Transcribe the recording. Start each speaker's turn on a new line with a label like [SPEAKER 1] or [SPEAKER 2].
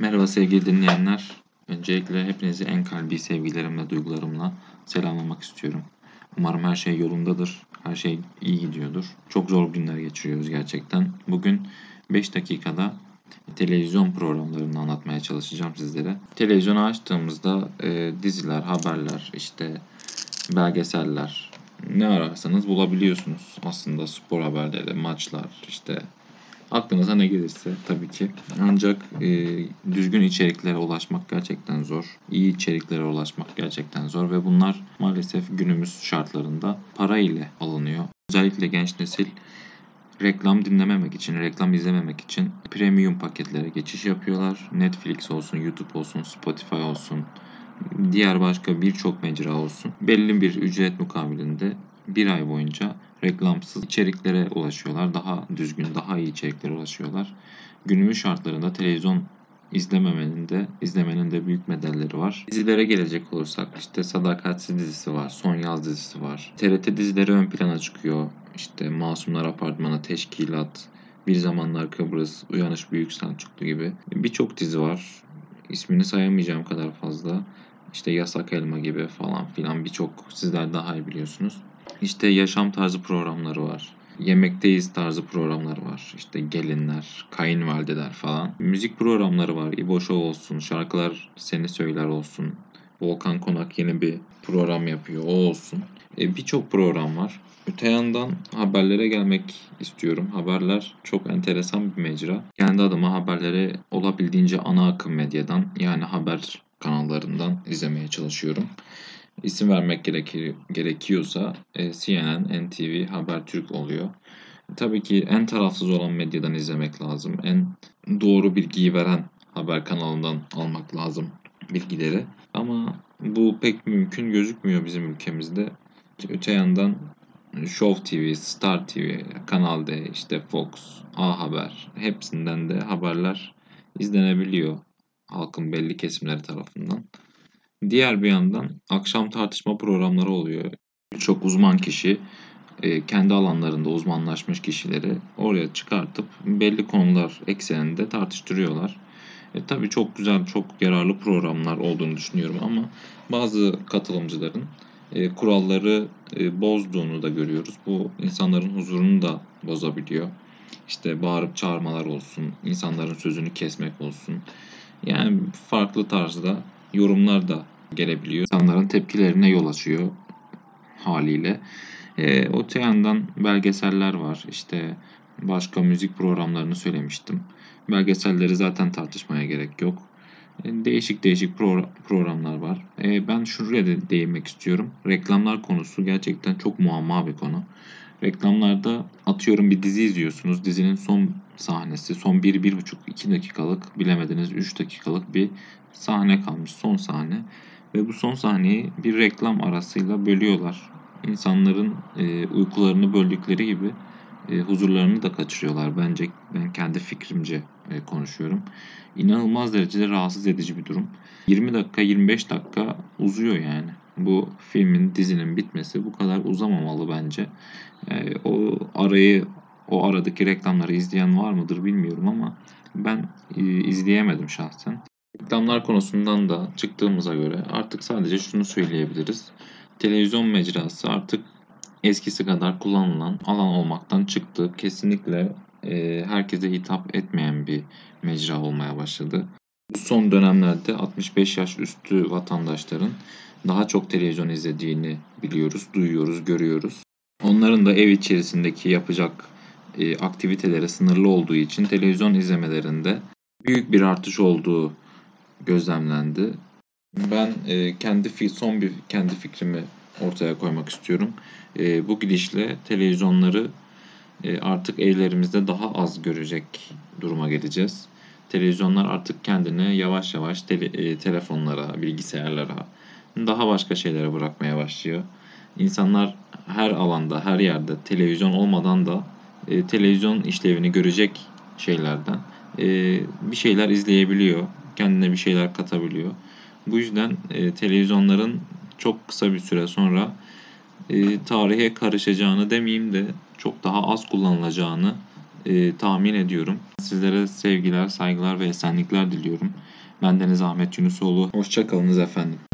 [SPEAKER 1] Merhaba sevgili dinleyenler. Öncelikle hepinizi en kalbi sevgilerimle, duygularımla selamlamak istiyorum. Umarım her şey yolundadır. Her şey iyi gidiyordur. Çok zor günler geçiriyoruz gerçekten. Bugün 5 dakikada televizyon programlarını anlatmaya çalışacağım sizlere. Televizyonu açtığımızda e, diziler, haberler, işte belgeseller, ne ararsanız bulabiliyorsunuz. Aslında spor haberleri, maçlar, işte Aklınıza ne gelirse tabii ki. Ancak e, düzgün içeriklere ulaşmak gerçekten zor. İyi içeriklere ulaşmak gerçekten zor ve bunlar maalesef günümüz şartlarında para ile alınıyor. Özellikle genç nesil reklam dinlememek için, reklam izlememek için premium paketlere geçiş yapıyorlar. Netflix olsun, YouTube olsun, Spotify olsun, diğer başka birçok mecra olsun. Belli bir ücret mukabilinde bir ay boyunca reklamsız içeriklere ulaşıyorlar. Daha düzgün, daha iyi içeriklere ulaşıyorlar. Günümüz şartlarında televizyon izlememenin de izlemenin de büyük bedelleri var. Dizilere gelecek olursak işte Sadakatsiz dizisi var, Son Yaz dizisi var. TRT dizileri ön plana çıkıyor. İşte Masumlar Apartmanı, Teşkilat, Bir Zamanlar Kıbrıs, Uyanış Büyük Selçuklu gibi birçok dizi var. İsmini sayamayacağım kadar fazla. İşte Yasak Elma gibi falan filan birçok sizler daha iyi biliyorsunuz. İşte yaşam tarzı programları var. Yemekteyiz tarzı programlar var. İşte gelinler, kayınvalideler falan. Müzik programları var. İbo olsun, şarkılar seni söyler olsun. Volkan Konak yeni bir program yapıyor. O olsun. E, Birçok program var. Öte yandan haberlere gelmek istiyorum. Haberler çok enteresan bir mecra. Kendi adıma haberleri olabildiğince ana akım medyadan yani haber kanallarından izlemeye çalışıyorum. İsim vermek gerekir, gerekiyorsa e, CNN, NTV, Habertürk oluyor. Tabii ki en tarafsız olan medyadan izlemek lazım. En doğru bilgiyi veren haber kanalından almak lazım bilgileri. Ama bu pek mümkün gözükmüyor bizim ülkemizde. Öte yandan Show TV, Star TV, Kanal D, işte Fox, A Haber hepsinden de haberler izlenebiliyor halkın belli kesimleri tarafından. Diğer bir yandan akşam tartışma programları oluyor. Birçok uzman kişi e, kendi alanlarında uzmanlaşmış kişileri oraya çıkartıp belli konular ekseninde tartıştırıyorlar. E, tabii çok güzel, çok yararlı programlar olduğunu düşünüyorum ama bazı katılımcıların e, kuralları e, bozduğunu da görüyoruz. Bu insanların huzurunu da bozabiliyor. İşte bağırıp çağırmalar olsun, insanların sözünü kesmek olsun. Yani farklı tarzda yorumlar da gelebiliyor. İnsanların tepkilerine yol açıyor haliyle. E, öte yandan belgeseller var. İşte başka müzik programlarını söylemiştim. Belgeselleri zaten tartışmaya gerek yok. E, değişik değişik pro- programlar var. E, ben şuraya da değinmek istiyorum. Reklamlar konusu gerçekten çok muamma bir konu. Reklamlarda atıyorum bir dizi izliyorsunuz. Dizinin son sahnesi, son 1-1,5-2 dakikalık, bilemediniz 3 dakikalık bir sahne kalmış. Son sahne. Ve bu son sahneyi bir reklam arasıyla bölüyorlar. İnsanların e, uykularını böldükleri gibi e, huzurlarını da kaçırıyorlar. Bence ben kendi fikrimce e, konuşuyorum. İnanılmaz derecede rahatsız edici bir durum. 20 dakika 25 dakika uzuyor yani. Bu filmin dizinin bitmesi bu kadar uzamamalı bence. E, o arayı o aradaki reklamları izleyen var mıdır bilmiyorum ama ben e, izleyemedim şahsen. Reklamlar konusundan da çıktığımıza göre artık sadece şunu söyleyebiliriz. Televizyon mecrası artık eskisi kadar kullanılan alan olmaktan çıktı. Kesinlikle e, herkese hitap etmeyen bir mecra olmaya başladı. Son dönemlerde 65 yaş üstü vatandaşların daha çok televizyon izlediğini biliyoruz, duyuyoruz, görüyoruz. Onların da ev içerisindeki yapacak e, aktiviteleri sınırlı olduğu için televizyon izlemelerinde büyük bir artış olduğu gözlemlendi. Ben e, kendi son bir kendi fikrimi ortaya koymak istiyorum. E, bu gidişle televizyonları e, artık evlerimizde daha az görecek duruma geleceğiz. Televizyonlar artık kendini yavaş yavaş tele, e, telefonlara, bilgisayarlara, daha başka şeylere bırakmaya başlıyor. İnsanlar her alanda, her yerde televizyon olmadan da e, televizyon işlevini görecek şeylerden e, bir şeyler izleyebiliyor kendine bir şeyler katabiliyor. Bu yüzden e, televizyonların çok kısa bir süre sonra e, tarihe karışacağını demeyeyim de çok daha az kullanılacağını e, tahmin ediyorum. Sizlere sevgiler, saygılar ve esenlikler diliyorum. Bendeniz Ahmet Yunusoğlu. Hoşçakalınız efendim.